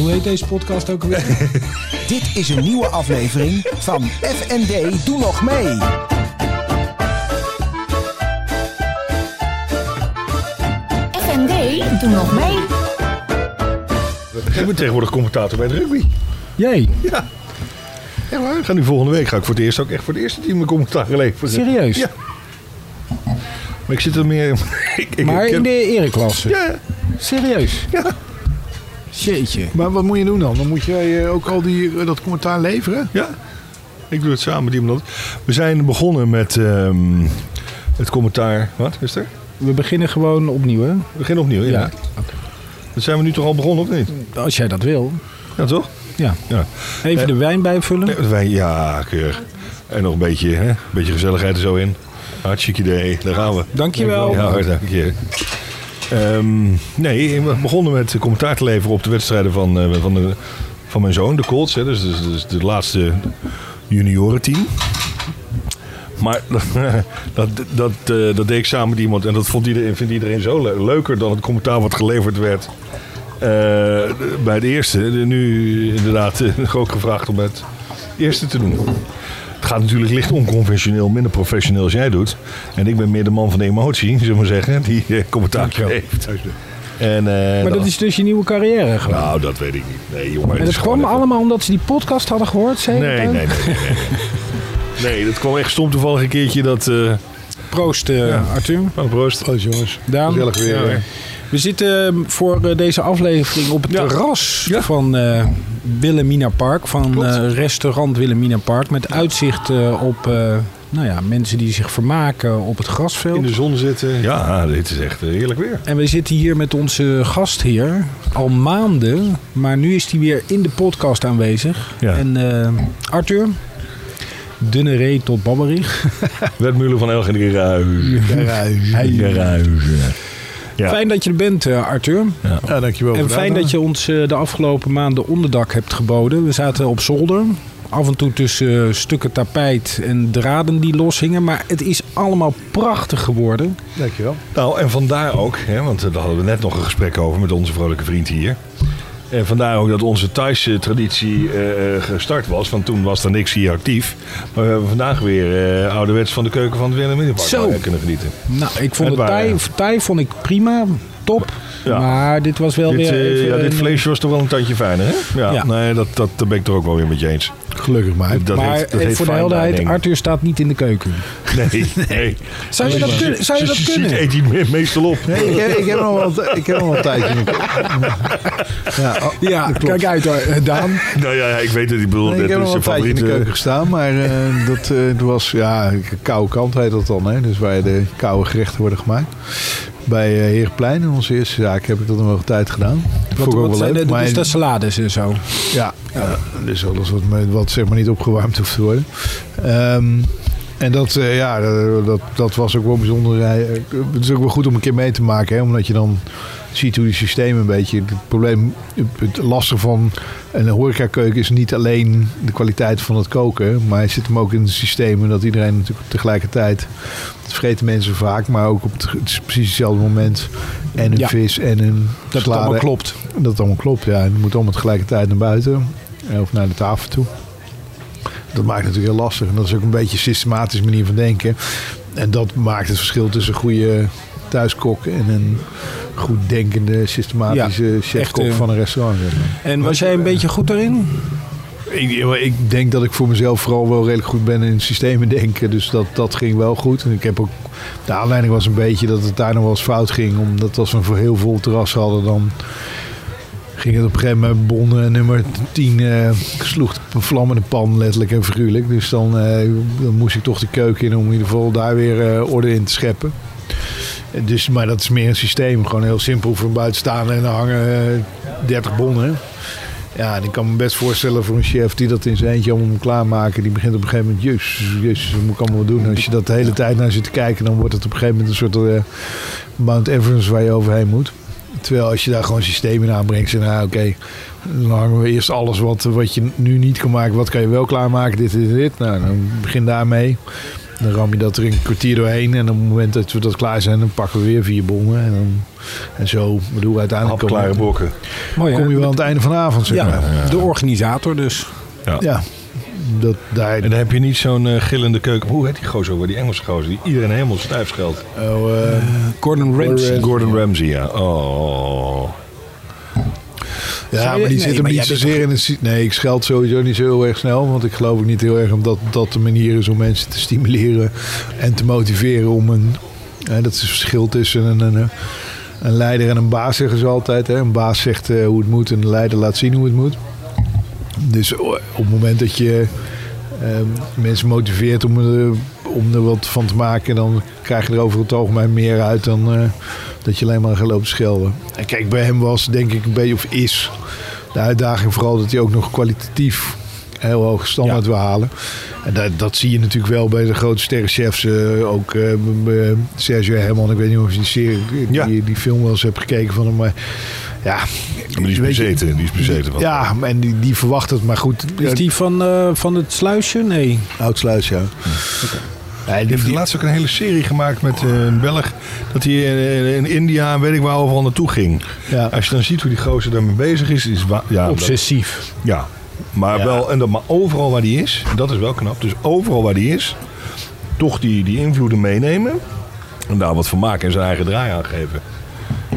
Hoe heet deze podcast ook alweer? Dit is een nieuwe aflevering van FND Doe Nog Mee. FND, doe nog mee. Ik ben tegenwoordig commentator bij de rugby. Jee, Ja. Echt waar? Ik ga nu volgende week ga ik voor het eerst ook echt voor het eerste team mijn commentaar leveren. serieus? Ja. Maar ik zit er meer... ik, ik, Maar ik in de ereklasse? Ja, Serieus? ja. Jeetje. Maar wat moet je doen dan? Dan moet jij eh, ook al die, eh, dat commentaar leveren? Ja. Ik doe het samen met iemand. anders. We zijn begonnen met ehm, het commentaar... Wat is er? We beginnen gewoon opnieuw, hè? We beginnen opnieuw, ja. Ja. Dat zijn we nu toch al begonnen, of niet? Als jij dat wil. Ja, toch? Ja. Ja. Even Eh, de wijn bijvullen. Nee, wij, ja, keurig. En nog een beetje, hè? een beetje gezelligheid er zo in. Hartstikke idee, daar gaan we. Dankjewel. Ja, dank je. Ehm, nee, we begonnen met commentaar te leveren op de wedstrijden van, eh, van, de, van mijn zoon, de Colts. Hè, dus, dus, dus de laatste juniorenteam. Maar dat, dat, eh, dat deed ik samen met iemand en dat vond iedereen, vindt iedereen zo le- leuker dan het commentaar wat geleverd werd eh, bij het eerste. Nu inderdaad ook gevraagd om het eerste te doen. Het gaat natuurlijk licht onconventioneel, minder professioneel als jij doet. En ik ben meer de man van de emotie, zullen we maar zeggen, die eh, commentaar geeft. En, eh, Maar dat is dus je nieuwe carrière gewoon. Nou, dat weet ik niet. Nee, jongen. en het dat is gewoon kwam even- allemaal omdat ze die podcast hadden gehoord, zei Nee, nee, nee. Nee, nee. nee, dat kwam echt stom toevallig een keertje dat... eh Proost, eh, Arthur. oh, proost. Oh jongens, Daan. gezellig weer. Ja. We zitten eh, voor eh, deze aflevering op het Ja. terras Ja. van eh Wilhelmina Park. Van eh, restaurant Wilhelmina Park. Met uitzicht eh, op eh, nou ja, mensen die zich vermaken op het grasveld. In de zon zitten. Ja, dit is echt heerlijk weer. En we zitten hier met onze gastheer al maanden. Maar nu is hij weer in de podcast aanwezig. Ja. En eh, Arthur, dunne reet tot babberig. Wetmuller van Elgen de Geruis. Ja. Fijn dat je er bent, eh, Arthur. Ja, dankjewel. En fijn dat je ons eh, de afgelopen maanden onderdak hebt geboden. We zaten op zolder. Af en toe tussen eh, stukken tapijt en draden die loshingen. Maar het is allemaal prachtig geworden. Dankjewel. Nou, en vandaar ook, hè, want daar hadden we net nog een gesprek over met onze vrolijke vriend hier. En vandaar ook dat onze Thaise traditie eh, eh, gestart was. Want toen was er niks hier actief. Maar we hebben vandaag weer eh, ouderwets van de keuken van het Wilhelminapark kunnen genieten. Nou, ik vond Het het Thai, Thai vond ik prima, top. Ja. Maar dit was wel Dit, weer eh, even ja, dit vleesje was toch wel een tandje fijner, hè? Ja, Ja. nee, dat, dat, dat ben ik toch ook wel weer met je eens. Gelukkig maar. Dat maar heet- dat heet voor de helderheid, dining. Arthur staat niet in de keuken. Nee, nee. Zou je dat kunnen? Zou je dat kunnen? eet hij me- meestal op. Nee, ik, heb, ik, heb nog wel, ik heb nog wel tijdje. Ja, oh, Ja, dat klopt. kijk uit eh, Daan. Nou ja, ik weet het. Ik bedoel, Nee, ik heb nog wel in de favoriete... keuken gestaan, maar eh, dat eh, het was ja, koude kant heet dat dan. Hè? Dus waar de koude gerechten worden gemaakt. Bij eh Heerplein, in onze eerste zaak, heb ik dat een tijd gedaan. Wat, wat zijn leuk. de, maar- dus de salades en zo. Ja, ja, dus alles wat, wat zeg maar niet opgewarmd hoeft te worden. Ehm, en dat, eh, ja, dat, dat, was ook wel bijzonder. eh, Het is ook wel goed om een keer mee te maken, hè, omdat je dan ziet hoe die systemen een beetje. Het probleem, het lastige van een horecakeuken is niet alleen de kwaliteit van het koken, maar het zit hem ook in de systemen dat iedereen natuurlijk tegelijkertijd. Dat vergeten mensen vaak, maar ook op het, het is precies hetzelfde moment. En een Ja. vis en een Dat het allemaal klopt. Dat het allemaal klopt, ja. En het moet allemaal tegelijkertijd naar buiten. eh, Of naar de tafel toe. Dat maakt het natuurlijk heel lastig. En dat is ook een beetje een systematische manier van denken. En dat maakt het verschil tussen een goede thuiskok en een goed denkende, systematische chefkok echt, eh, van een restaurant. zeg maar. En was jij een beetje goed daarin? Ik, ik denk dat ik voor mezelf vooral wel redelijk goed ben in systemen denken. Dus dat, dat ging wel goed. En ik heb ook. De aanleiding was een beetje dat het daar nog wel eens fout ging. Omdat als we een voor heel vol terras hadden, dan ging het op een gegeven moment bon eh, nummer 10 eh sloeg de vlam in de pan, letterlijk en figuurlijk. Dus dan, eh, dan moest ik toch de keuken in om in ieder geval daar weer eh, orde in te scheppen. En Dus, maar dat is meer een systeem. Gewoon heel simpel voor een buitenstaander en hangen eh, 30 bonnen. Ja, en ik kan me best voorstellen voor een chef die dat in zijn eentje allemaal moet klaarmaken. Die begint op een gegeven moment, jezus, jezus, wat moet ik allemaal doen? Als je dat de hele tijd naar zit te kijken, dan wordt het op een gegeven moment een soort eh, Mount Everest waar je overheen moet. Terwijl als je daar gewoon systemen in aanbrengt, zeg nou oké, dan hangen we eerst alles wat, wat je nu niet kan maken, wat kan je wel klaarmaken, dit, dit, dit. Nou, dan begin daarmee. dan ram je dat er een kwartier doorheen. En op het moment dat we dat klaar zijn, dan pakken we weer vier bommen. En, dan, en zo, ik bedoel, uiteindelijk kom. Mooi, hè? kom je wel aan het einde van de avond, zeg Ja, maar. de organisator dus. Ja, dat, daar, En dan heb je niet zo'n eh, gillende keuken. Hoe heet die gozer weer? Die Engelse gozer die iedereen helemaal stijf scheldt. oh, eh, Gordon Ramsay. Gordon Ramsay, ja. Oh. Ja, maar die nee, zit hem niet zozeer in het... si- Nee, ik scheld sowieso niet zo heel erg snel. Want ik geloof ook niet heel erg omdat dat de manier is om mensen te stimuleren en te motiveren om een... Hè, dat is het verschil tussen een, een, een leider en een baas, zeggen ze altijd. Hè. Een baas zegt eh, hoe het moet en de leider laat zien hoe het moet. Dus op het moment dat je ehm, mensen motiveert om er, om er wat van te maken... dan krijg je er over het algemeen meer uit dan eh, dat je alleen maar gaat lopen schelden. En kijk, bij hem was denk ik een beetje, of is de uitdaging vooral dat hij ook nog kwalitatief heel hoge standaard wil halen. En dat, dat zie je natuurlijk wel bij de grote sterrenchefs. eh ook b- Sergio Herman, ik weet niet of je die, serie, die, die film wel eens hebt gekeken van hem. Maar ja, Maar die is bezeten. Die is bezeten. van. Ja, en die, die verwacht het. Maar goed, Is die van, eh, van het sluisje? Nee. Oudsluis, ja. Ja, Die heeft laatst ook een hele serie gemaakt met eh, een Belg. Dat hij in, in India en weet ik waar overal naartoe ging. ja. Als je dan ziet hoe die gozer daarmee bezig is. is ja, dat- Obsessief. ja. Maar, Ja. Wel, en dat, maar overal waar die is. En dat is wel knap. Dus overal waar die is. Toch die, die invloeden meenemen. En daar wat van maken en zijn eigen draai aan geven.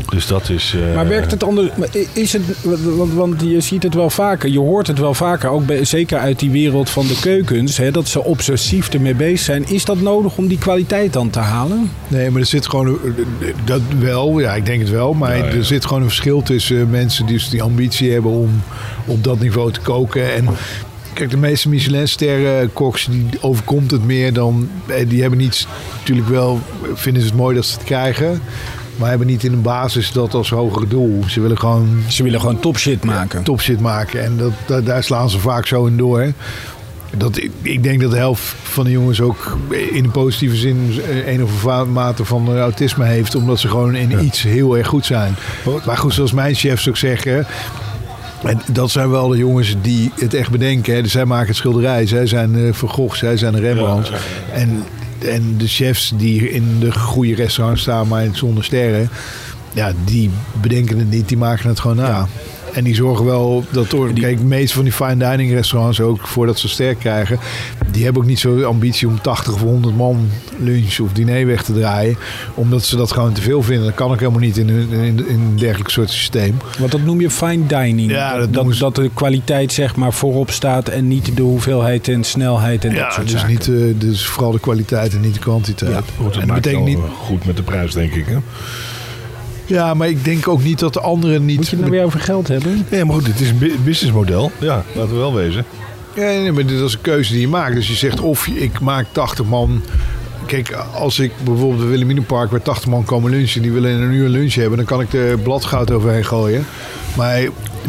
Dus dat is... eh, Maar werkt het anders? Is het, want, want je ziet het wel vaker, je hoort het wel vaker, ook bij- zeker uit die wereld van de keukens, hè, dat ze obsessief ermee bezig zijn. Is dat nodig om die kwaliteit dan te halen? Nee, maar er zit gewoon... Dat wel, ja, ik denk het wel. Maar Ja, ja. er zit gewoon een verschil tussen mensen die dus die ambitie hebben om op dat niveau te koken. En kijk, de meeste Michelin-sterren koks, die overkomt het meer dan... eh, Die hebben niet, natuurlijk wel, vinden ze het mooi dat ze het krijgen. Maar hebben niet in de basis dat als hogere doel. Ze willen gewoon Ze willen gewoon top shit maken. top shit maken. En dat, dat- daar slaan ze vaak zo in door. Dat, ik, ik denk dat de helft van de jongens ook in de positieve zin een of andere mate van autisme heeft. Omdat ze gewoon in iets heel erg goed zijn. Maar goed, zoals mijn chefs ook zeggen. En dat zijn wel de jongens die het echt bedenken. Hè. Zij maken het schilderij. Zij zijn eh Van Gogh, zij zijn Rembrandt. En, en de chefs die in de goede restaurants staan, maar zonder sterren. Ja, die bedenken het niet. Die maken het gewoon na. En die zorgen wel dat door. Kijk, de meeste van die fine dining restaurants ook voordat ze sterk krijgen. Die hebben ook niet zo'n ambitie om 80 of 100 man lunch of diner weg te draaien. Omdat ze dat gewoon te veel vinden. Dat kan ook helemaal niet in een, in, in een dergelijk soort systeem. Want dat noem je fine dining. Ja, dat dat, dat, ze- dat de kwaliteit zeg maar voorop staat en niet de hoeveelheid en snelheid en dat soort dus, zaken. niet, eh, dus vooral de kwaliteit en niet de kwantiteit. Ja, en dat maakt betekent niet. goed met de prijs, denk ik. Hè? Ja, maar ik denk ook niet dat de anderen niet. Moet je het nou weer over geld hebben? Nee, maar goed, het is een bu- businessmodel. Ja, laten we wel wezen. Ja, nee, maar dat is een keuze die je maakt. Dus je zegt of ik maak 80 man. Kijk, als ik bijvoorbeeld de Wilhelminenpark waar 80 man komen lunchen, die willen in een uur lunch hebben, dan kan ik er bladgoud overheen gooien. Maar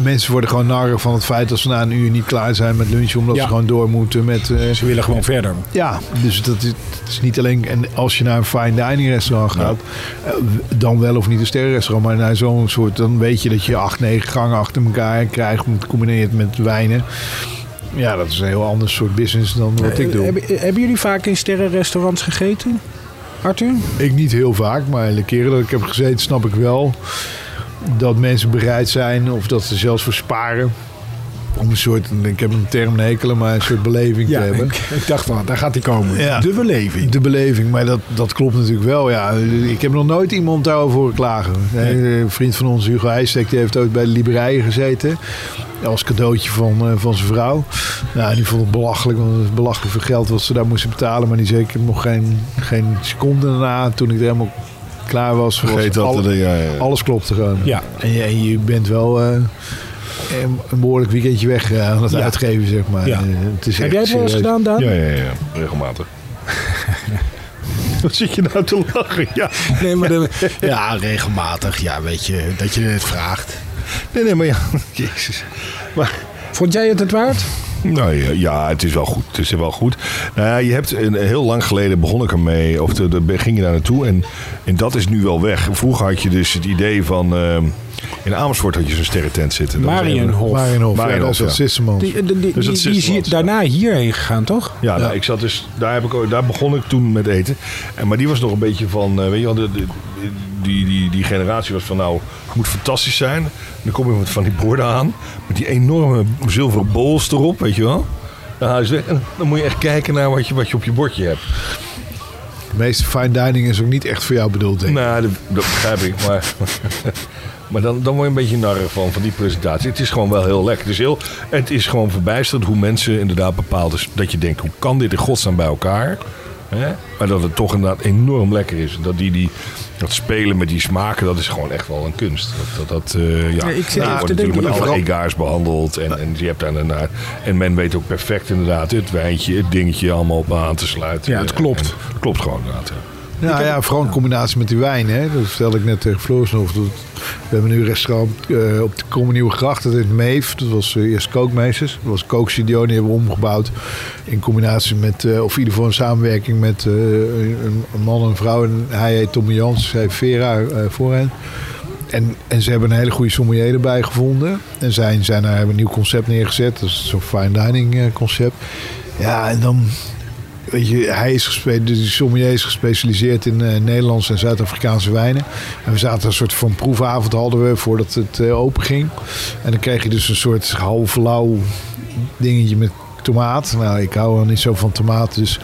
mensen worden gewoon narrig van het feit dat ze na een uur niet klaar zijn met lunchen, omdat Ja. ze gewoon door moeten met. eh, Ze willen gewoon verder. ja, dus dat is, het is niet alleen. En als je naar een fine dining restaurant gaat, eh, dan wel of niet een sterrenrestaurant, maar naar zo'n soort, dan weet je dat je acht, negen gangen achter elkaar krijgt, gecombineerd met wijnen. Ja, dat is een heel ander soort business dan wat ik doe. Hebben, hebben jullie vaak in sterrenrestaurants gegeten? Arthur? Ik niet heel vaak, maar de keren dat ik heb gezeten, snap ik wel dat mensen bereid zijn of dat ze zelfs voor sparen. Om een soort, ik heb een term nekelen, maar een soort beleving te hebben. ik, ik dacht wel, daar gaat hij komen. Ja. De beleving. De beleving, maar dat, dat klopt natuurlijk wel. Ja. Ik heb nog nooit iemand daarover horen klagen. Een vriend van ons, Hugo IJstek, die heeft ooit bij de Liberijen gezeten. Als cadeautje van, eh, van zijn vrouw. Nou, die vond het belachelijk, want het belachelijk veel geld wat ze daar moesten betalen. Maar die zei, ik heb nog geen, geen seconde daarna, toen ik er helemaal klaar was. was Vergeet dat. alle- eh, ja, ja. alles klopte gewoon. Ja. En je, en je bent wel eh, een, een behoorlijk weekendje weg eh, aan het Ja. uitgeven, zeg maar. Ja. Eh, het is Heb jij het wel eens gedaan, Daan? Ja, ja, ja, regelmatig. Wat zit je nou te lachen? Ja. Nee, maar de, Ja, regelmatig. Ja, weet je, dat je het vraagt. Nee, nee, maar ja. Jezus. Maar, vond jij het het waard? nou ja, ja, het is wel goed. Het is wel goed. Nou ja, je hebt een, heel lang geleden begon ik ermee. Of de, de, ging je daar naartoe. En, en dat is nu wel weg. Vroeger had je dus het idee van... ehm, In Amersfoort had je zo'n sterrentent zitten. Marienhof. Marienhof, ja, Marienhof, dat is dat ja. Sissemans. Die, die, die, Dus dat die is hier- daarna hierheen gegaan, toch? Ja, nou, ik zat dus, daar, heb ik, daar begon ik toen met eten. En, maar die was nog een beetje van, eh, weet je wel, de, de- die, die, die generatie was van nou, het moet fantastisch zijn. En dan kom je met van die borden aan, met die enorme zilveren bowls erop, weet je wel. Dan haal je ze weg en dan moet je echt kijken naar wat je, wat je op je bordje hebt. De meeste fine dining is ook niet echt voor jou bedoeld, denk ik. Nou, dat, dat begrijp ik, maar... Maar dan, dan word je een beetje narrig van, van die presentatie. Het is gewoon wel heel lekker. Het is, heel, het is gewoon verbijsterend hoe mensen inderdaad bepaalde... Dat je denkt, hoe kan dit in godsnaam bij elkaar? Hè? Maar dat het toch inderdaad enorm lekker is. Dat, die, die, dat spelen met die smaken, dat is gewoon echt wel een kunst. Dat, dat, dat, eh, ja. Ja, ik zit even wordt natuurlijk met alle egaars behandeld. En, en, je hebt daar daarna, en men weet ook perfect inderdaad het wijntje, het dingetje allemaal op aan te sluiten. Ja, het klopt. En- het klopt gewoon inderdaad. ja. Nou ja, vooral in combinatie met die wijn. Hè? Dat vertelde ik net tegen Floris nog. Dat- We hebben nu een restaurant eh, op de Kromme Nieuwe Gracht. Dat heet Meef. Dat was eh, eerst Kookmeesters. Dat was Kookstudio. Die hebben we omgebouwd. In combinatie met, eh, of in ieder geval in samenwerking met een, een man en een vrouw. En hij heet Tommy Jans. Zij heeft Vera voor hen. En, en ze hebben een hele goede sommelier erbij gevonden. En zij zijn daar hebben een nieuw concept neergezet. Dat is zo'n fine dining concept. Ja, en dan... Hij is de sommelier is gespecialiseerd in eh, Nederlandse en Zuid-Afrikaanse wijnen. En we zaten een soort van proefavond hadden we voordat het eh, open ging. En dan kreeg je dus een soort half lauw dingetje met tomaat. Nou, ik hou wel niet zo van tomaat, dus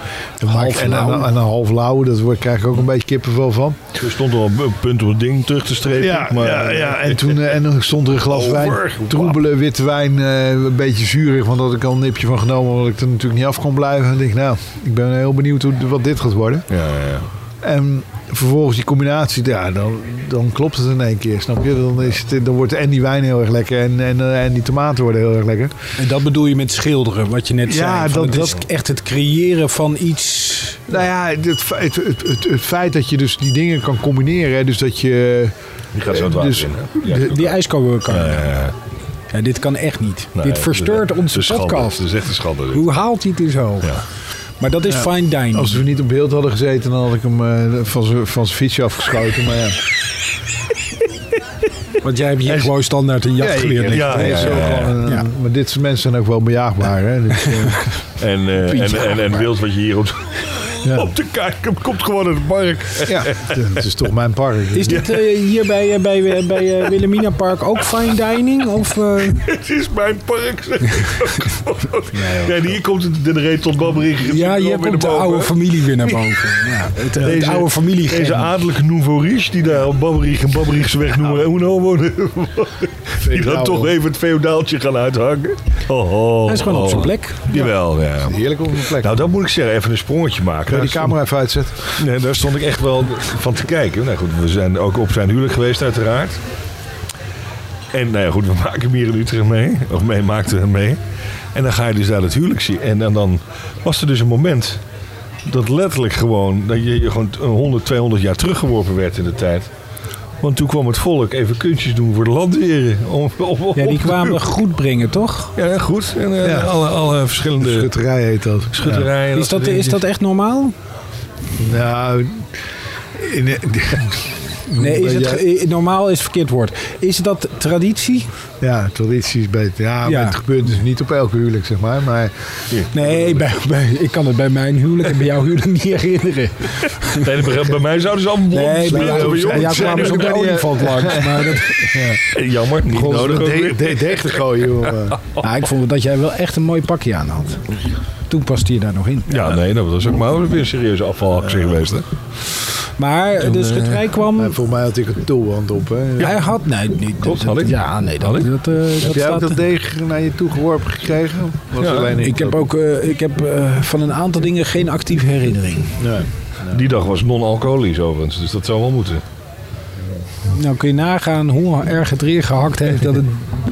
maak ik- en, en, en een half lauw, dat wordt- krijg ik ook een beetje kippenvel van. Er stond wel een punt om het ding terug te strepen. Ja, maar, ja, ja. En toen eh, en dan stond er een glas Over. wijn. Troebele witte wijn. eh, een beetje zuurig. Want had ik al een nipje van genomen. Omdat ik er natuurlijk niet af kon blijven. En ik denk, nou, ik ben heel benieuwd hoe, wat dit gaat worden. Ja, ja, ja. En vervolgens die combinatie. Ja, dan, dan klopt het in één keer. Snap je? Dan, is het, dan wordt en die wijn heel erg lekker. En, en, eh, en die tomaten worden heel erg lekker. En dat bedoel je met schilderen, wat je net Ja, zei. Dat- het is dat- echt het creëren van iets... Nou ja, het, het, het, het, het feit dat je dus die dingen kan combineren. Dus dat je... Die gaat zo het water Dus in. Hè? Ja, de- Die ijskoker kan. ja, ja, dit kan echt niet. Nee, dit versteurt dat is- onze dat is schande. podcast. Dat is echt een schande. dit. Hoe haalt hij het in zo? Ja. Maar dat is fine dining. Als we niet op beeld hadden gezeten, dan had ik hem eh, van zijn van zijn fietsje afgeschoten. Maar ja. Want jij hebt hier gewoon standaard een jacht geleerd. ja, Nee, ja, zo ja, ja. gewoon, eh, Ja. Maar dit soort mensen zijn ook wel bejaagbaar. Hè? Dus, eh, En, eh, en, en, en wild wat je hier op, Ja. op de kaart komt, komt gewoon uit het park. ja, het is toch mijn park. Is dit eh, hier bij, eh, bij, eh, bij Wilhelmina Park ook fine dining? Of, Het is mijn park. ja, en hier komt het de reet tot babberig. ja, hier komt de oude familie weer naar boven. Ja, het, het Deze- oude familie. Deze adellijke nouveau riche die daar op Babberich en Babberichse weg noemen Uno wonen. die dan toch even het feodaaltje gaan uithangen. Oh, oh, Hij is gewoon op oh. zijn plek. Jawel, ja. Heerlijk op mijn plek. Nou, dat moet ik zeggen. Even een sprongetje maken. Kun je die camera even uitzetten? Nee, daar stond ik echt wel van te kijken. Nou goed, we zijn ook op zijn huwelijk geweest uiteraard. En nou ja, goed, we maken hem hier in Utrecht mee. Of mee, maakten hem mee. En dan ga je dus daar het huwelijk zien. En, en dan was er dus een moment dat letterlijk gewoon... dat je je gewoon 100, 200 jaar teruggeworpen werd in de tijd. Want toen kwam het volk even kunstjes doen voor de landheren. Om, om, om- Ja, die kwamen goed brengen, toch? Ja, goed. En eh, Ja. alle, alle verschillende Schutterij heet dat. schutterijen. Is dat, is dat echt normaal? Nou, in, Nee, is het, Ja. eh, normaal is het verkeerd woord. Is dat traditie? ja, traditie is beter. Ja, Ja. het gebeurt dus niet op elke huwelijk, zeg maar. Maar Nee, bij, bij- ik kan het bij mijn huwelijk en bij jouw huwelijk niet herinneren. Nee, bij- bij mij zouden ze allemaal Nee, bij jou, bij jou zijn kwamen ze er ook de olifant langs. Maar dat, Eh, Jammer, niet gewoon nodig. de, deeg te gooien, joh. nou, ik vond dat jij wel echt een mooi pakje aan had. Toen paste je daar nog in. Ja, nee, dat was ook maar ook weer een serieuze afvalactie geweest. Hè? Maar de schutterij kwam... Maar volgens mij had ik een tulband op. Hè. Hij had... Nee, niet. Klopt, dat- had ik. Ja, nee, dat, Had ik. dat, eh, dat Heb jij ook dat deeg naar je toe geworpen gekregen? Was Ja, alleen ik heb ook eh, ik heb, eh, van een aantal dingen geen actieve herinnering. Nee. Die dag was non-alcoholisch overigens, dus dat zou wel moeten. Nou kun je nagaan hoe erg het erin gehakt heeft dat het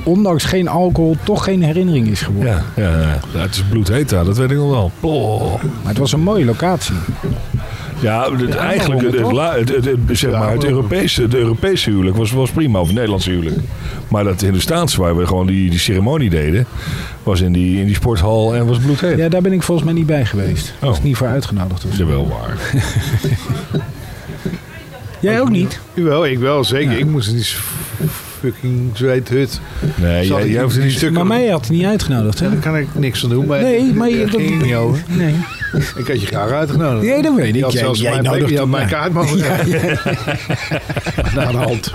ondanks geen alcohol toch geen herinnering is geworden. Ja, ja, ja. Ja, het is bloedheet daar, dat weet ik nog wel. Oh. Maar het was een mooie locatie. Ja, het, eigenlijk het, het, la- het, het, het- zeg maar, het Europese, het Europese huwelijk was, was prima, of het Nederlandse huwelijk. Maar dat Hindoestaanse, waar we gewoon die, die ceremonie deden, was in die, in die sporthal en was bloedheet. Ja, daar ben ik volgens mij niet bij geweest. Oh. Was ik niet voor uitgenodigd. of zo. Jawel waar. Jij ook niet? Jawel, ik wel, zeker. Ja. Ik moest iets fucking zweethut. Nee, Zat jij, jij hoeft er die niet... stukken- Maar mij had hij niet uitgenodigd, hè? Ja, daar kan ik niks aan doen. Maar Nee, maar je- daar ging het niet over. Nee. Ik had je graag uitgenodigd. Nee, dat weet ik. Je had Jij- zelfs jij mijn, had mijn mij. kaart mogen krijgen. Naar de hand.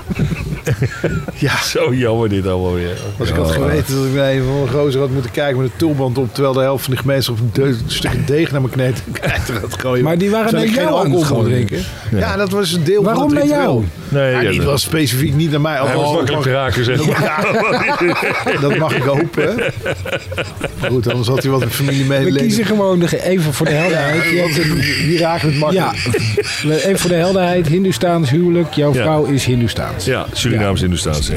Ja, Zo jammer dit allemaal weer. als ik had geweten dat ik naar een van de gozer had moeten kijken met een tulband op... terwijl de helft van de gemeenschap een de- een stukje deeg naar mijn kneet had gooien. Maar die waren naar jou aan het alcohol gooien. drinken. Ja. dat was een deel Waarom van het naar ritueel. jou? Nee, Ja, dat- was specifiek niet naar mij. Hij was makkelijk te raken, zeg maar. Dat mag ik hopen. Maar goed, anders had hij wat met We familiemedelijden. kiezen gewoon de- even voor de helderheid. Je hebt een- Die raken het makkelijk. Ja, even voor de helderheid. Hindoestaans huwelijk. Jouw Ja. vrouw is Hindoestaans. Ja, Surinaams Hindoestaans. Ja.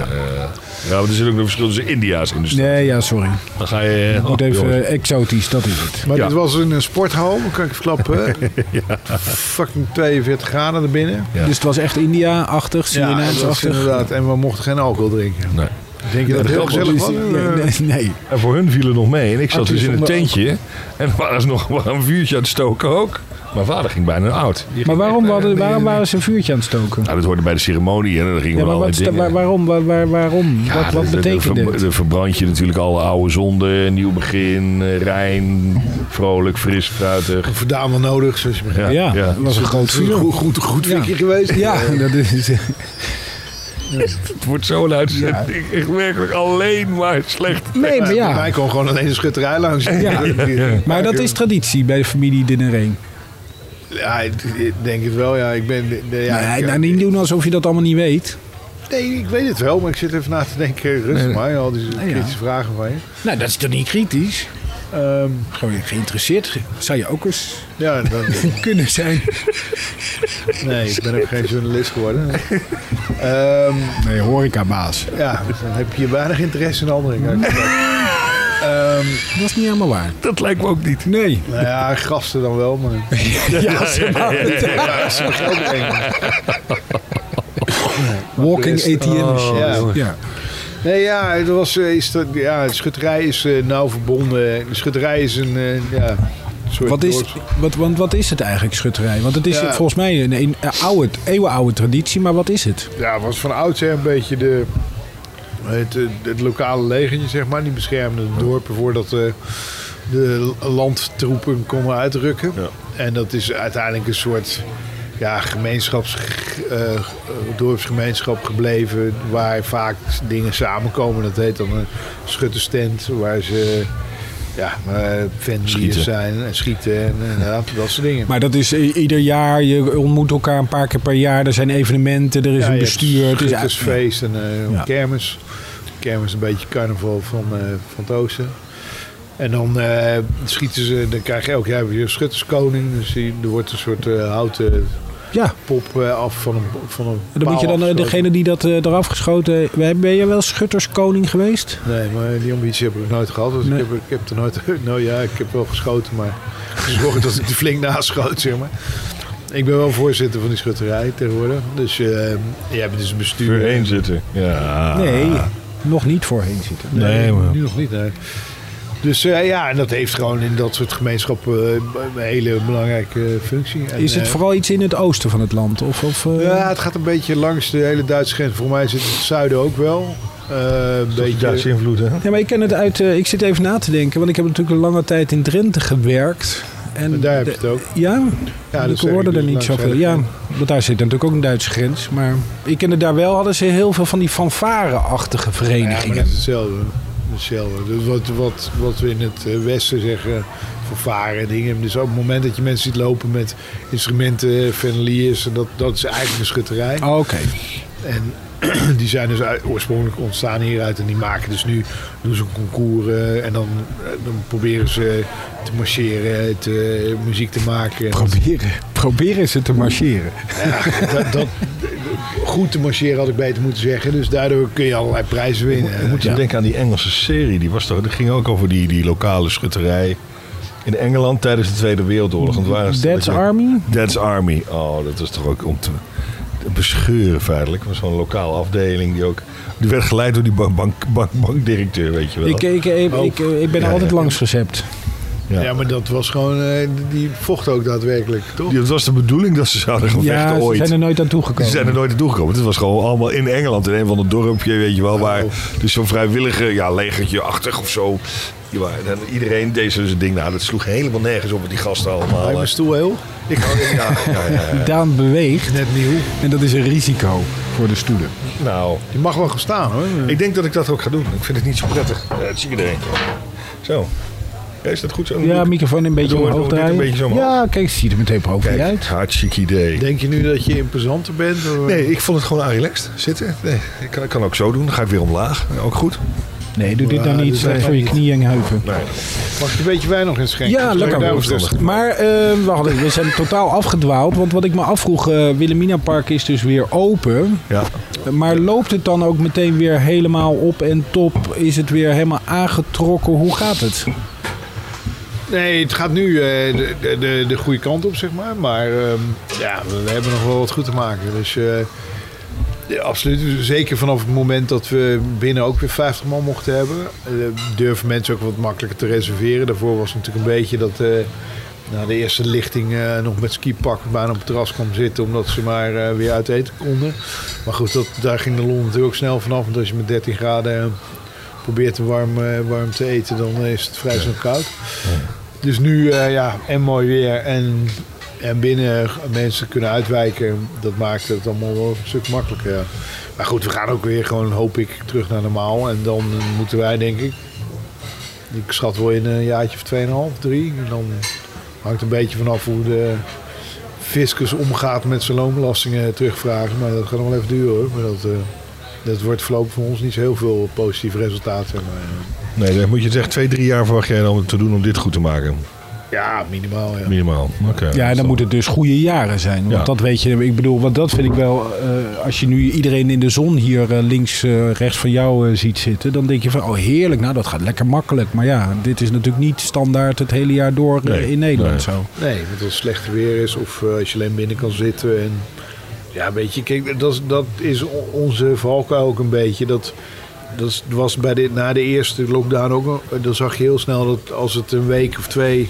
ja, maar er zit ook nog verschil tussen India's Hindoestaans. Nee, ja, sorry. Dan ga je... Ik moet oh, even jongens. eh, exotisch, dat is het. Maar Ja. dit was in een sporthal, kan ik verklappen. Fucking 42 graden er binnen. Ja. Dus het was echt India-achtig, Surinaams-achtig. inderdaad. En we mochten geen alcohol drinken. Nee. Denk je dat het heel gezellig was? ja, nee, nee. En voor hun viel het nog mee. En ik zat Arthur dus in een tentje. En waren ze nog een vuurtje aan het stoken ook. Mijn vader ging bijna oud. Die Maar ging waarom, echt, hadden, waarom waren ze een vuurtje aan het stoken? Nou, dat hoorde bij de ceremonie. En dan gingen Ja, we maar wat, dingen. waar- waarom? Waar, waar- waarom? Ja, wat wat betekent dit? Dan verbrand je natuurlijk alle oude zonden. Nieuw begin, eh, rein, vrolijk, fris, fruitig. Vandaan wel nodig, zoals je begrijpt. Ja, ja. dat was een groot vuur. Goed, goed, goed Ja. vinkje geweest. Ja, dat is... Het wordt zo'n uitzending. Echt werkelijk alleen maar slecht. Nee, maar Bij ja. mij kon gewoon alleen de schutterij langs. Ja. Maar dat is traditie bij de familie Dinnereen. Ja, ik denk het wel. Ja, ik ben... ja, nee, ik- nou, niet doen alsof je dat allemaal niet weet. nee, ik weet het wel. Maar ik zit even na te denken. Rustig maar, al die ja. kritische vragen van je. Nou, dat is toch niet kritisch? Ehm, Gewoon geïnteresseerd. Zou je ook eens ja, dan, kunnen zijn. nee, ik ben ook geen journalist geworden. Ehm, Nee, horecabaas. ja, dan heb je weinig interesse in anderen. Ehm, Dat is niet helemaal waar. Dat lijkt me ook niet. Nee. nou ja, gasten dan wel, maar... Ja, ze Ja, ze. Walking ATM machine. Ja. Ja. Nee, ja, er was, eh, is dat, ja, de schutterij is eh, nauw verbonden. De schutterij is een, eh, ja, een soort Wat is, wat, want wat is het eigenlijk, schutterij? Want het is Ja. volgens mij een, een oude, eeuwenoude traditie, maar wat is het? Ja, het was van oudsher een beetje de, het, eh, het lokale legertje, zeg maar. Die beschermde de dorpen voordat eh, de landtroepen konden uitrukken. Ja. En dat is uiteindelijk een soort ja, gemeenschap, dorpsgemeenschap gebleven. Waar vaak dingen samenkomen. Dat heet dan een schutterstent. Waar ze ja, uh, zijn en schieten en inderdaad, dat soort dingen. Maar dat is ieder jaar, je ontmoet elkaar een paar keer per jaar. Er zijn evenementen, er is Ja, een bestuur. Het is schuttersfeest en eh, Ja. kermis. Kermis een beetje carnaval van, eh, van het oosten. En dan eh, schieten ze, dan krijg je elk jaar weer een schutterskoning. Dus die, er wordt een soort eh, houten Ja, pop eh, af van een, van een en dan moet je dan eh, degene die dat eh, eraf geschoten... Ben ben je wel schutterskoning geweest? Nee, maar die ambitie heb ik nooit gehad. Dus Nee. ik, heb, ik heb er nooit... Nou ja, ik heb wel geschoten, maar gezorgd dat ik er flink naschoot, zeg maar. Ik ben wel voorzitter van die schutterij tegenwoordig. Dus eh je hebt dus een bestuur. Voorheen zitten. Ja. Nee, nog niet voorheen zitten. Nee, maar- Nu nog niet, nee. Dus eh, ja, en dat heeft gewoon in dat soort gemeenschappen eh, een hele belangrijke functie. En, Is het eh, vooral iets in het oosten van het land? Of, of, eh, Ja, het gaat een beetje langs de hele Duitse grens. Voor mij zit het zuiden ook wel. Eh, een Beetje Duitse invloed, hè? Ja, maar ik ken het uit. eh, ik zit even na te denken, want ik heb natuurlijk een lange tijd in Drenthe gewerkt. En daar heb je het ook. Ja, Ja, ik hoorde ik er dus niet zoveel. Ja, want daar zit natuurlijk ook een Duitse grens. Maar ik kende daar wel, hadden ze heel veel van die fanfare-achtige Ja, maar verenigingen. dat is hetzelfde. Hetzelfde. Dus wat, wat, wat we in het eh, Westen zeggen, vervaren en dingen. Dus op het moment dat je mensen ziet lopen met instrumenten, feneliers, en dat, dat is eigenlijk een schutterij. Oh, Oké. En die zijn dus uit- oorspronkelijk ontstaan hieruit en die maken dus nu doen ze een concours eh, en dan, eh, dan proberen ze te marcheren, te, muziek te maken. Proberen, proberen ze te marcheren. Ja, dat, dat, goed te marcheren had ik beter moeten zeggen. Dus daardoor kun je allerlei prijzen winnen. Je moet je denken aan die Engelse serie. Die, was toch, die ging ook over die, die lokale schutterij in Engeland tijdens de Tweede Wereldoorlog. Want waren ze- Dead's Army? Dead's Army. Oh, dat was toch ook om te, bescheuren feitelijk. Het was gewoon een lokale afdeling die ook... Die werd geleid door die bank, bank, bank, bankdirecteur, weet je wel. Ik, ik, ik, Oh. ik, ik ben Ja, altijd ja. langs recept. Ja. Ja, maar dat was gewoon, eh, die vocht ook daadwerkelijk, toch? Het was de bedoeling dat ze zouden gaan Ja, vechten ze ooit. zijn er nooit aan Ze toegekomen. zijn er nooit naartoe gekomen. Het was gewoon allemaal in Engeland, in een van de dorpje, weet je wel. Waar, dus zo'n vrijwillige ja, legertje-achtig of zo. Ja, iedereen deed zo zijn ding. Nou, dat sloeg helemaal nergens op met die gasten allemaal. Hij mijn stoel heel, Ik, ja, ja, ja, ja. Daan beweegt net nieuw. en dat is een risico voor de stoelen. Nou, Die mag wel gaan staan hoor. ik denk dat ik dat ook ga doen. Ik vind het niet zo prettig. Ja, dat zie ik erin. Zo. Ja, is dat goed zo? Ja, microfoon een beetje omhoog draaien. een beetje zo omhoog? ja, kijk, ziet er meteen profi Kijk, uit. hartstikke idee. Denk je nu dat je imposanter bent? Of- Nee, ik vond het gewoon aan relaxed zitten. Nee, ik kan, ik kan ook zo doen. Dan ga ik weer omlaag. Ook goed. Nee, doe dit dan niet. dit Slecht is voor je niet. knieën en heupen. Nee. Mag je een beetje wijn nog in schenken? Ja, ik lekker. Maar eh, we, hadden, we zijn totaal afgedwaald. Want wat ik me afvroeg, eh Wilhelmina Park is dus weer open. Ja. Maar loopt het dan ook meteen weer helemaal op en top? Is het weer helemaal aangetrokken? Hoe gaat het? Nee, het gaat nu eh, de, de, de, de goede kant op, zeg maar. Maar ehm, ja, we, hebben nog wel wat goed te maken. Dus eh, ja, absoluut. Zeker vanaf het moment dat we binnen ook weer 50 man mochten hebben, eh, durven mensen ook wat makkelijker te reserveren. Daarvoor was het natuurlijk een beetje dat na de eerste lichting nog met skipak bijna op het terras kwam zitten, omdat ze maar weer uit eten konden. Maar goed, dat, daar ging de lol natuurlijk ook snel vanaf. Want als je met 13 graden probeert warm, eh, warm te eten, dan is het vrij snel koud. Dus nu, eh, ja, en mooi weer en, en binnen mensen kunnen uitwijken. Dat maakt het allemaal wel een stuk makkelijker. Maar goed, we gaan ook weer gewoon, hoop ik, terug naar normaal. En dan moeten wij, denk ik, ik schat wel in een jaartje of 2,5, 3. En dan hangt een beetje vanaf hoe de fiscus omgaat met zijn loonbelastingen terugvragen. Maar dat gaat nog wel even duren hoor. Maar dat, eh, dat wordt voorlopig voor ons niet zo heel veel positief resultaat. Nee, dan moet je zeggen, twee, drie jaar verwacht jij dan te doen om dit goed te maken. Ja, minimaal. Ja. Minimaal. Oké. Ja, dan moet het dus goede jaren zijn. Want Ja. dat weet je, ik bedoel, want dat vind ik wel. eh, als je nu iedereen in de zon hier eh, links, eh, rechts van jou eh, ziet zitten, dan denk je van, oh heerlijk, nou dat gaat lekker makkelijk. Maar ja, dit is natuurlijk niet standaard het hele jaar door Nee, in Nederland nee. zo. Nee, want als het slecht weer is of eh, als je alleen binnen kan zitten. En, ja, weet je, kijk, dat, is- dat is onze valkuil ook een beetje. Dat, dat was bij de, na de eerste lockdown ook. Dan zag je heel snel dat als het een week of twee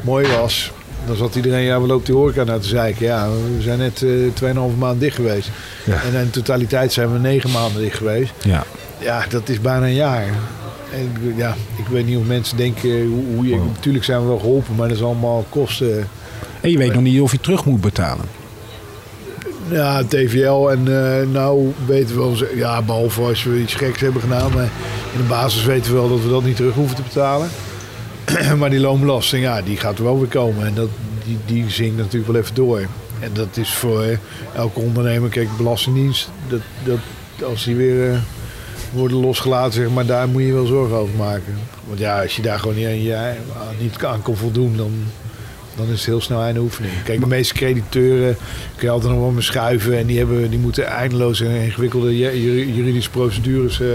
mooi was. Dan zat iedereen, ja, we loopt die horeca naar te zeiken. Ja, we zijn net eh 2,5 maand dicht geweest. Ja. En in totaliteit zijn we negen maanden dicht geweest. Ja. Ja, dat is bijna een jaar. En ja, ik weet niet of mensen denken, hoe, hoe je, natuurlijk zijn we wel geholpen, maar dat is allemaal kosten. En je weet nog niet of je terug moet betalen. Ja, TVL en eh, nou weten we wel, ja, behalve als we iets geks hebben gedaan, maar in de basis weten we wel dat we dat niet terug hoeven te betalen. maar die loonbelasting, ja, die gaat er wel weer komen en dat, die, die zinkt natuurlijk wel even door. En dat is voor eh, elke ondernemer, kijk, belastingdienst, dat, dat, als die weer eh, worden losgelaten, zeg maar, daar moet je wel zorgen over maken. Want ja, als je daar gewoon niet aan, je- niet aan kan voldoen, dan, dan is het heel snel einde oefening. Kijk, de meeste crediteuren kun je altijd nog wel mee schuiven. En die, hebben, die moeten eindeloos en ingewikkelde ju- ju- juridische procedures eh,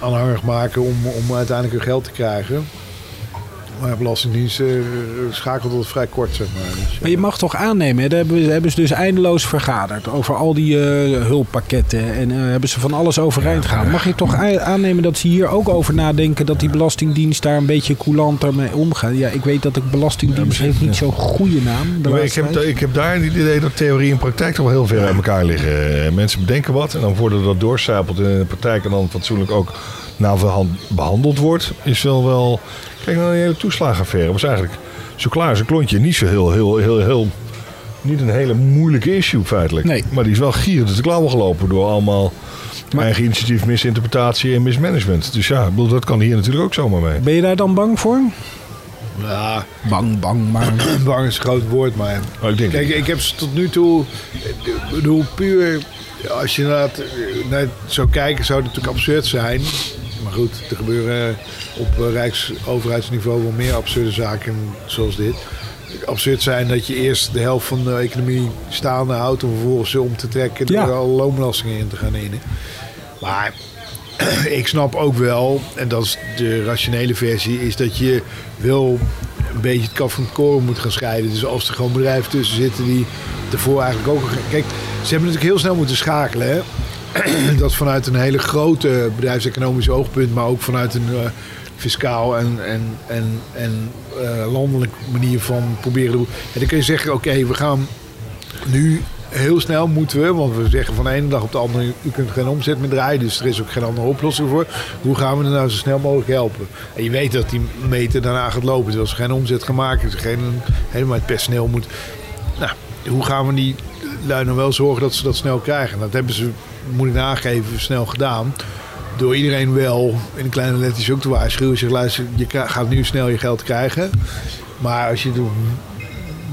aanhangig maken om, om uiteindelijk hun geld te krijgen. Maar Belastingdienst eh, schakelt dat vrij kort, zeg maar. Dus, Maar je mag toch aannemen, hè? daar hebben, hebben ze dus eindeloos vergaderd over al die eh, hulppakketten en eh, hebben ze van alles overeind gehaald. Mag je toch aannemen dat ze hier ook over nadenken dat die Belastingdienst daar een beetje coulanter mee omgaat? Ja, ik weet dat de Belastingdienst heeft niet zo'n goede naam. ik, heb, ik heb daar het idee dat theorie en praktijk toch wel heel ver uit elkaar liggen. Eh, Mensen bedenken wat en dan voordat dat doorcijpelt in de praktijk en dan fatsoenlijk ook verhand- behandeld wordt, is wel wel. Kijk naar die hele toeslagenaffaire. was eigenlijk zo klaar als een klontje. Niet zo heel, heel, heel, heel. Niet een hele moeilijke issue feitelijk. Nee. Maar die is wel gierend de klauwen gelopen door allemaal Maar- eigen initiatief, misinterpretatie en mismanagement. Dus ja, ik bedoel, dat kan hier natuurlijk ook zomaar mee. Ben je daar dan bang voor? ja, Bang, bang, maar... bang is een groot woord, maar... Maar ik denk, Kijk, ik heb ze tot nu toe, ik bedoel, puur als je naar het, naar het zou kijken, zou het natuurlijk absurd zijn. Maar goed, er gebeuren op eh, rijksoverheidsniveau wel meer absurde zaken zoals dit. Absurd zijn dat je eerst de helft van de economie staande houdt om vervolgens ze om te trekken door Ja. alle loonbelastingen in te gaan innen. Maar ik snap ook wel, en dat is de rationele versie, is dat je wel een beetje het kaf van het koren moet gaan scheiden. Dus als er gewoon bedrijven tussen zitten die ervoor eigenlijk ook... Kijk, ze hebben natuurlijk heel snel moeten schakelen. Hè? dat vanuit een hele grote bedrijfseconomisch oogpunt, maar ook vanuit een eh, fiscaal en, en, en, en eh, landelijk manier van proberen. En dan kun je zeggen, oké, we gaan nu heel snel moeten want we zeggen van de ene dag op de andere, u kunt geen omzet meer draaien, dus er is ook geen andere oplossing voor. Hoe gaan we er nou zo snel mogelijk helpen? En je weet dat die meter daarna gaat lopen. Als er geen omzet gemaakt is, geen, helemaal het personeel moet. Nou, hoe gaan we die lui nou wel zorgen dat ze dat snel krijgen? Dat hebben ze, moet ik nageven, snel gedaan. Door iedereen wel in een kleine letters ook te waarschuwen. Zeg, luister, je gaat nu snel je geld krijgen. Maar als je de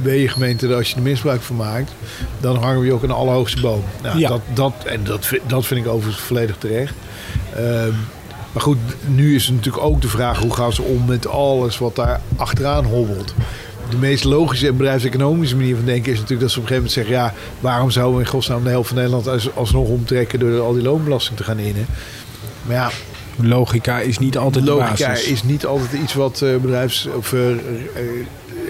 wegengemeente, als je er misbruik van maakt, dan hangen we je ook aan de allerhoogste boom. Nou, Ja. dat, dat, en dat, vind- dat vind ik overigens volledig terecht. Ehm, maar goed, nu is het natuurlijk ook de vraag hoe gaan ze om met alles wat daar achteraan hobbelt. De meest logische en bedrijfseconomische manier van denken is natuurlijk dat ze op een gegeven moment zeggen: ja, waarom zouden we in godsnaam de helft van Nederland als, alsnog omtrekken door al die loonbelasting te gaan innen? Maar ja, Logica is niet altijd de logica basis. is niet altijd iets wat eh, bedrijfs- of eh, eh,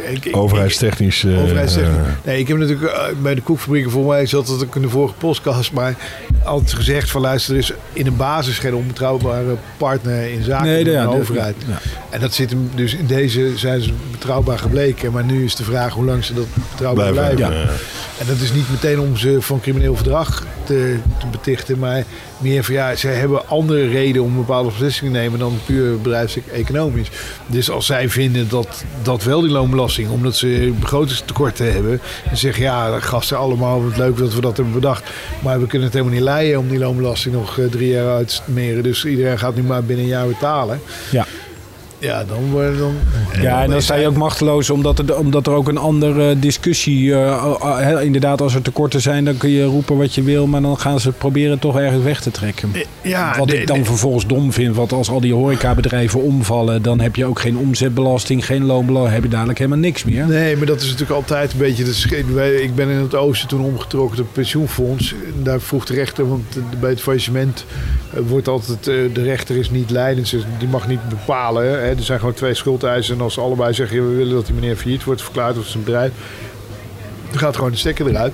ik- ik- Overheidstechnisch. eh, Overheidstechnisch. eh, Nee, ik heb natuurlijk eh, bij de koekfabrieken voor mij zat dat ook in de vorige podcast, maar altijd gezegd van luister, er is in de basis geen onbetrouwbare partner in zaken Nee, van de- de, ja, de- overheid. ja. En dat zit hem dus in deze zijn ze betrouwbaar gebleken, maar nu is de vraag hoe lang ze dat betrouwbaar Blijven, blijven. ja. En dat is niet meteen om ze van crimineel verdrag te, te betichten, maar meer van ja, zij hebben andere redenen om bepaalde beslissingen te nemen dan puur bedrijfseconomisch. Dus als zij vinden dat, dat wel die loonbelasting, omdat ze begrotingstekorten hebben, dan zeggen ja, gasten allemaal, wat leuk dat we dat hebben bedacht, maar we kunnen het helemaal niet leiden om die loonbelasting nog eh, drie jaar uit te meren. Dus iedereen gaat nu maar binnen een jaar betalen. Ja. Ja, dan worden dan. Ja, en dan sta je ook machteloos omdat er, omdat er ook een andere discussie... eh, eh, inderdaad, als er tekorten zijn, dan kun je roepen wat je wil... maar dan gaan ze proberen toch ergens weg te trekken. Ja, wat ik dan vervolgens dom vind, want als al die horecabedrijven omvallen... dan heb je ook geen omzetbelasting, geen loonbelasting... heb je dadelijk helemaal niks meer. Nee, maar dat is natuurlijk altijd een beetje. wij- Ik ben in het oosten toen omgetrokken op pensioenfonds. En Daar vroeg de rechter, want eh, bij het faillissement eh, wordt altijd. eh, De rechter is niet leidend, dus die mag niet bepalen. Er zijn gewoon twee schuldeisers. En als allebei zeggen: we willen dat die meneer failliet wordt verklaard of zijn bedrijf. Dan gaat gewoon de stekker eruit.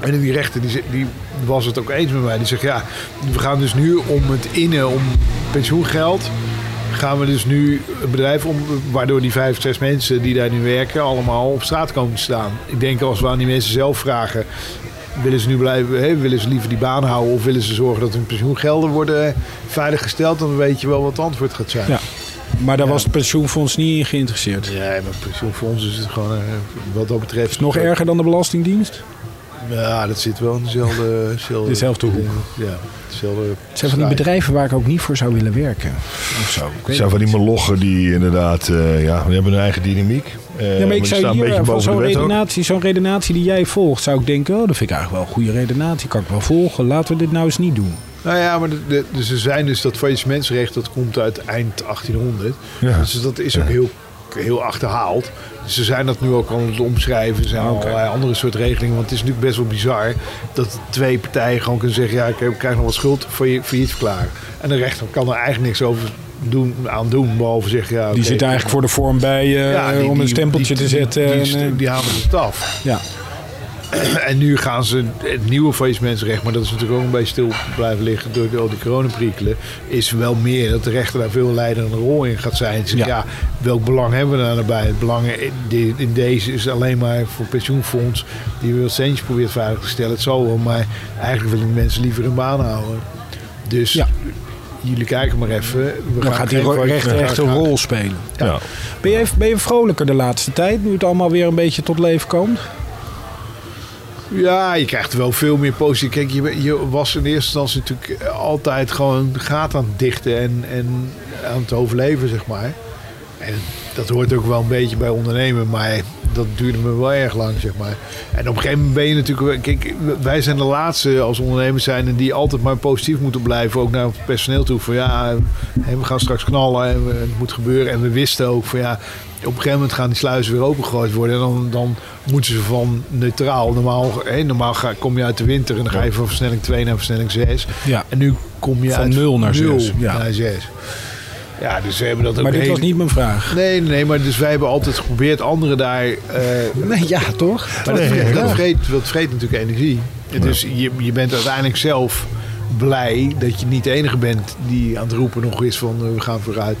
En die rechter die, die was het ook eens met mij. Die zegt: ja, we gaan dus nu om het innen, om pensioengeld gaan we dus nu een bedrijf om, waardoor die vijf, zes mensen die daar nu werken, allemaal op straat komen te staan. Ik denk als we aan die mensen zelf vragen, willen ze nu blijven, hè, willen ze liever die baan houden of willen ze zorgen dat hun pensioengelden worden veiliggesteld, dan weet je wel wat het antwoord gaat zijn. Ja. Maar daar was het pensioenfonds niet in geïnteresseerd. Ja, maar pensioenfonds is het gewoon, eh, wat dat betreft... Is het nog erger dan de Belastingdienst? Ja, dat zit wel in dezelfde... dezelfde Dezelfde hoek. Ja, dezelfde... Het zijn van die bedrijven waar ik ook niet voor zou willen werken. Of zo. Het zijn van die molochen die inderdaad, eh, ja, die hebben hun eigen dynamiek. Eh, Ja, maar ik zou hier een beetje van boven zo'n redenatie, zo'n redenatie die jij volgt, zou ik denken, oh, dat vind ik eigenlijk wel een goede redenatie. Kan ik wel volgen. Laten we dit nou eens niet doen. Nou ja, maar de, de- dus er zijn dus dat faillissementsrecht, dat komt uit eind 1800. Ja. Dus dat is ook heel, heel achterhaald. Dus ze zijn dat nu ook aan het omschrijven. Er zijn Ah, oké. allerlei andere soort regelingen. Want het is natuurlijk best wel bizar dat twee partijen gewoon kunnen zeggen... ja, ik krijg nog wat schuld, failliet failliet verklaren. En de rechter kan er eigenlijk niks over doen, aan doen, behalve zeggen... Ja, Die zit eigenlijk voor de vorm bij eh, ja, die- om een stempeltje die- te zetten. Die, en, die, eh, die halen het af. ja. En nu gaan ze het nieuwe faillissementsrecht, maar dat is natuurlijk ook een beetje stil blijven liggen door al die coronaprikkelen, is wel meer dat de rechter daar veel leidende rol in gaat zijn. Ze Ja. ja. welk belang hebben we daar nou bij? Het belang in, de- in deze is alleen maar voor pensioenfonds die wil centjes probeert veilig te stellen. Het zal wel, maar eigenlijk willen de mensen liever hun baan houden. Dus Ja. jullie kijken maar even. We Dan gaan gaat die rechter echt een rol spelen. Ja. Ben je, ben je vrolijker de laatste tijd, nu het allemaal weer een beetje tot leven komt? Ja, je krijgt wel veel meer positief. Kijk, je, je was in eerste instantie natuurlijk altijd gewoon gaat aan het dichten en, en aan het overleven, zeg maar. En dat hoort ook wel een beetje bij ondernemen, maar dat duurde me wel erg lang, zeg maar. En op een gegeven moment ben je natuurlijk... Kijk, wij zijn de laatste als ondernemers zijn en die altijd maar positief moeten blijven, ook naar het personeel toe. Van ja, we gaan straks knallen en het moet gebeuren. En we wisten ook van ja, op een gegeven moment gaan die sluizen weer opengegooid worden. En dan, dan moeten ze van neutraal. Normaal, hè, normaal ga, kom je uit de winter en dan ga je van versnelling 2 naar versnelling 6. Ja. En nu kom je Van uit nul naar nul zes, ja. naar 6. Ja, dus ze hebben dat ook Maar dit was niet mijn vraag. Nee, nee, maar dus wij hebben altijd geprobeerd anderen daar... eh, Nee, ja, toch? maar dat, vreet, dat, vreet, dat vreet natuurlijk energie. Dus je, je bent uiteindelijk zelf blij dat je niet de enige bent die aan het roepen nog is van eh, we gaan vooruit.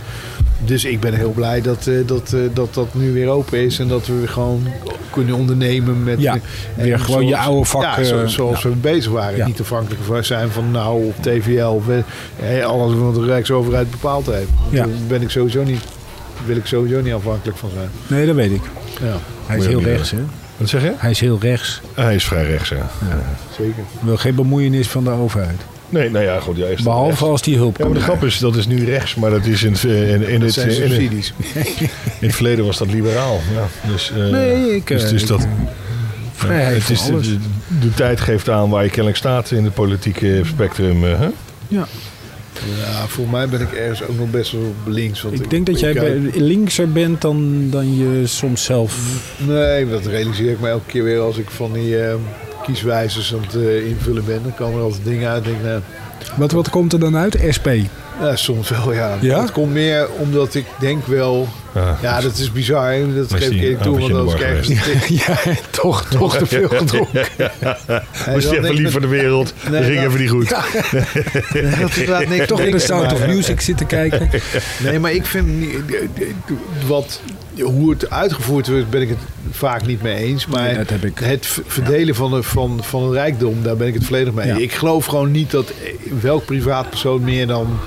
Dus ik ben heel blij dat, eh, dat, eh, dat dat nu weer open is en dat we weer gewoon kunnen ondernemen met Ja, en weer gewoon je oude vak, Ja, eh, zoals we bezig waren. Ja. Niet afhankelijk van zijn van nou op TVL of eh, alles wat de Rijksoverheid bepaald heeft. Ja. Daar ben ik sowieso niet, wil ik sowieso niet afhankelijk van zijn. Nee, dat weet ik. Ja, Hij is heel rechts, hè? Wat zeg je? Hij is heel rechts. Hij is vrij rechts, ja. zeker. Wil geen bemoeienis van de overheid. Nee, nou ja, goed. Ja, is dat Behalve rechts? als die hulp Ja, maar de grap is, dat is nu rechts, maar dat is in, het, in, in, Dat het, zijn in, het, in subsidies. het verleden was dat liberaal. Ja, dus, eh, Nee, ik... dus, eh, dus ik, dat, vrijheid het is de, alles. de, de tijd geeft aan waar je kennelijk staat in het politieke spectrum. eh, hè? Ja. Ja, voor mij ben ik ergens ook nog best wel links. Want Ik denk dat jij bij- linkser bent dan, dan je soms zelf... Nee, dat realiseer ik me elke keer weer als ik van die eh, kieswijzers aan het eh, invullen ben. Dan komen er altijd dingen uit. en Denk, nou, Wat, wat komt er dan uit? SP. ja, soms wel, ja. Ja? Het komt meer omdat ik denk wel... Ja. Ja, dat is bizar. hè. Dat geef ik eerlijk toe. Want ergens... ja, toch, toch te veel gedronken. Was je even lief voor de wereld? Nee, dat ging dat- even niet goed. Nee, dat niks. Toch in de Sound of Music zitten kijken. Nee, maar ik vind niet- wat, hoe het uitgevoerd wordt, ben ik het vaak niet mee eens. Maar Nee, heb ik. het verdelen van, de, van, van een rijkdom, daar ben ik het volledig mee. Ja. Ik geloof gewoon niet dat welk privaatpersoon meer dan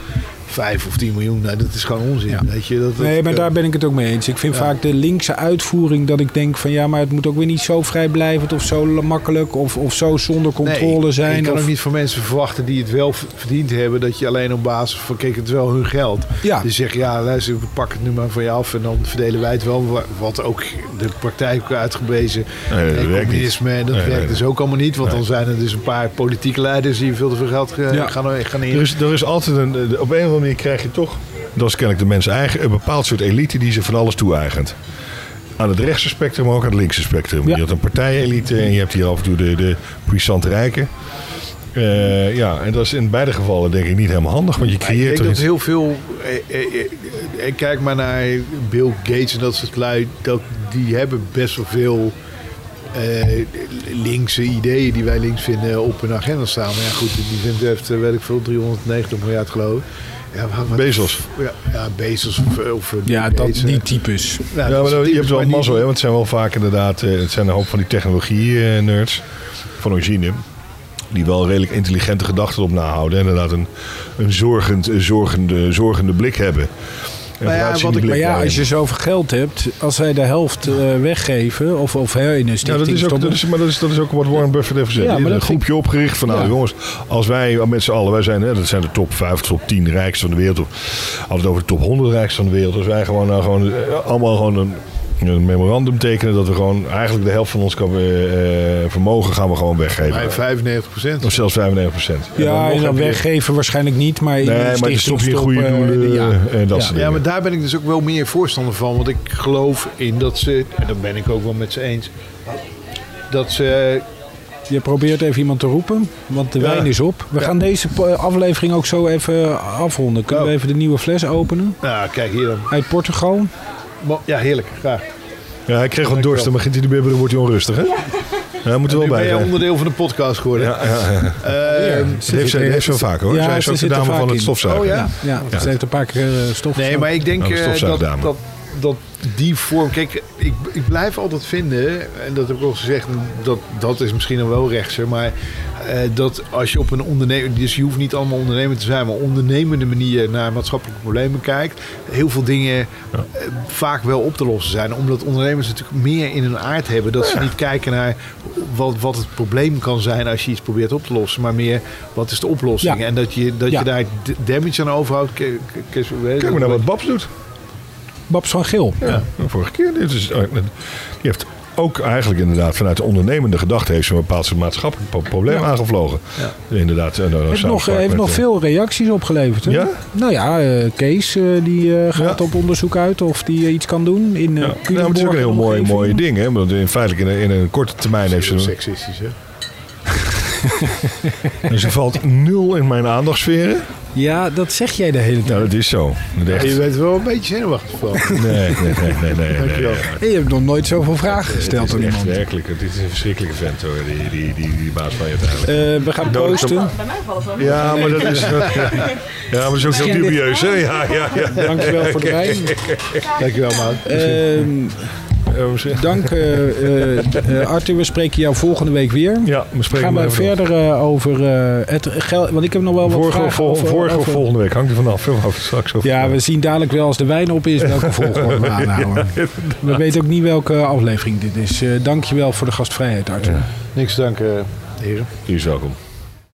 5 of 10 miljoen, nou, dat is gewoon onzin. Ja. Weet je, dat, Nee, maar daar ben ik het ook mee eens. Ik vind Ja. vaak de linkse uitvoering dat ik denk van ja, maar het moet ook weer niet zo vrijblijvend of zo makkelijk of, of zo zonder controle Nee, zijn. Ik kan of, ook niet van mensen verwachten die het wel verdiend hebben, dat je alleen op basis van, kijk, het is wel hun geld. Ja. Dus zeg ja, luister, we pakken het nu maar van je af en dan verdelen wij het wel. wa- Wat ook de praktijk ook uitgewezen. Nee, dat werkt niet. communisme, en dat Nee, werkt nee, dus nee. ook allemaal niet. Want Nee. dan zijn er dus een paar politieke leiders die veel te veel geld gaan, gaan in. Er is, er is altijd een. Op een of andere manier krijg je toch. Dat is kennelijk de mensen eigen. Een bepaald soort elite die zich van alles toe-eigent. Aan het rechtse spectrum, maar ook aan het linkse spectrum. Ja. Je hebt een partijenelite en je hebt hier af en toe de, de puissante rijken. Eh, ja, en dat is in beide gevallen denk ik niet helemaal handig. Want je Maar ik creëert denk dat heel veel. eh, eh, eh, kijk maar naar Bill Gates en dat soort lui. Dat, die hebben best wel veel linkse ideeën die wij links vinden op hun agenda staan. Maar ja, goed, die vindt heeft, weet ik veel, 390 miljard geloof ik. Ja, wat- wat- Bezos. Ja, ja Bezos of, of eh, ja, dat, eh. die types. Ja, maar dan- je hebt wel mazzel, hè? Want het zijn wel vaak inderdaad... eh, Het zijn een hoop van die technologie-nerds van origine... die wel redelijk intelligente gedachten op nahouden. En inderdaad een, een zorgend, een zorgende, zorgende blik hebben. Maar ja, wat ik- Maar ja, als je zoveel geld hebt, als zij de helft eh, weggeven of, of her in een Ja, dat is ook, stoppen- dat is, maar dat is, dat is ook wat Warren Buffett heeft gezegd. Ja, maar een groepje opgericht van, nou Ja. jongens, als wij met z'n allen, wij zijn, hè, dat zijn de top 5, top 10 rijkste van de wereld. Of altijd over de top 100 rijkste van de wereld. Als wij gewoon, nou, gewoon eh, allemaal gewoon een, een memorandum tekenen dat we gewoon eigenlijk de helft van ons kan, eh, eh, vermogen gaan we gewoon weggeven. Maar 95 procent. Of zelfs 95 procent. Ja, en dan weggeven waarschijnlijk niet, maar in Nee, maar stop je goede doelen ja. eh, en dat Ja. soort Ja, maar daar ben ik dus ook wel meer voorstander van. Want ik geloof in dat ze, en dat ben ik ook wel met ze eens, dat ze Je probeert even iemand te roepen, want de Ja. wijn is op. We Ja. gaan deze aflevering ook zo even afronden. Kunnen we Oh. even de nieuwe fles openen? Nou, kijk hier dan. Uit Portugal. Ja, heerlijk. Graag. Ja, hij kreeg wat dorst, dan begint hij de bibberen, wordt hij onrustig, hè? Ja, moet er wel ben bij jij zijn. onderdeel van de podcast geworden. Ja, ja, ja. Ehm, Dat heeft ze, heeft ze wel vaak hoor. Ja, Zij is ze ook de dame vaak van het in. stofzuigen. Oh, Ja, ja? ja, Ja. ze heeft een paar keer eh, stof. nee, maar ik denk de eh, dat, dat, dat die vorm... Kijk, ik, ik blijf altijd vinden, en dat heb ik al gezegd... dat, dat is misschien dan wel rechtser, maar... eh, dat als je op een ondernemer... Dus je hoeft niet allemaal ondernemer te zijn... maar ondernemende manier naar maatschappelijke problemen kijkt... heel veel dingen eh, vaak wel op te lossen zijn. Omdat ondernemers natuurlijk meer in hun aard hebben... dat ze niet kijken naar wat, wat het probleem kan zijn... als je iets probeert op te lossen. Maar meer, wat is de oplossing? Ja. En dat je, dat je daar damage aan overhoudt. Je Kijk maar naar wat Babs doet. Babs van Geel. Ja, de vorige keer. Dit is, die heeft ook eigenlijk inderdaad vanuit de ondernemende gedachte... heeft ze een bepaald soort maatschappelijk pro- probleem Ja. aangevlogen. Inderdaad. en dan Heeft nog, heeft nog eh, veel reacties opgeleverd. Hè? Ja? Nou ja, eh, Kees eh, die eh, gaat Ja. op onderzoek uit of die eh, iets kan doen. In, eh Ja, nou, het is ook een heel mooi, omgeving. mooi ding. Hè? Want in feitelijk in een, in een korte termijn heeft ze... Heel seksistisch, hè? Dus valt nul in mijn aandachtsferen. Ja, dat zeg jij de hele tijd. Nou, dat is zo. Dat echt- Je bent wel een beetje zenuwachtig van. Nee, nee, nee, nee, nee. nee, Dankjewel. nee. Hey, je hebt nog nooit zoveel vragen gesteld echt iemand. werkelijk. Het is een verschrikkelijke vent hoor, die, die, die, die baas van je uiteindelijk. Eh, we gaan posten. Bij mij valt het wel. Ja, maar dat is, ja, maar dat is ook heel dubieus, hè? Ja, ja, ja. Dankjewel voor de wijn. Dankjewel, man. Ehm, dank eh, eh, eh, Arthur. We spreken jou volgende week weer. Ja, we spreken Gaan we verder over eh, het geld? Want ik heb nog wel wat Vorige, vragen vol, over, vorige of volgende week hangt er vanaf. straks over Ja, we zien dadelijk wel als de wijn op is welke volgorde we aanhouden. We weten ook niet welke aflevering dit is. Eh dankjewel voor de gastvrijheid, Arthur. Ja. Niks te danken, heren. Hier is welkom.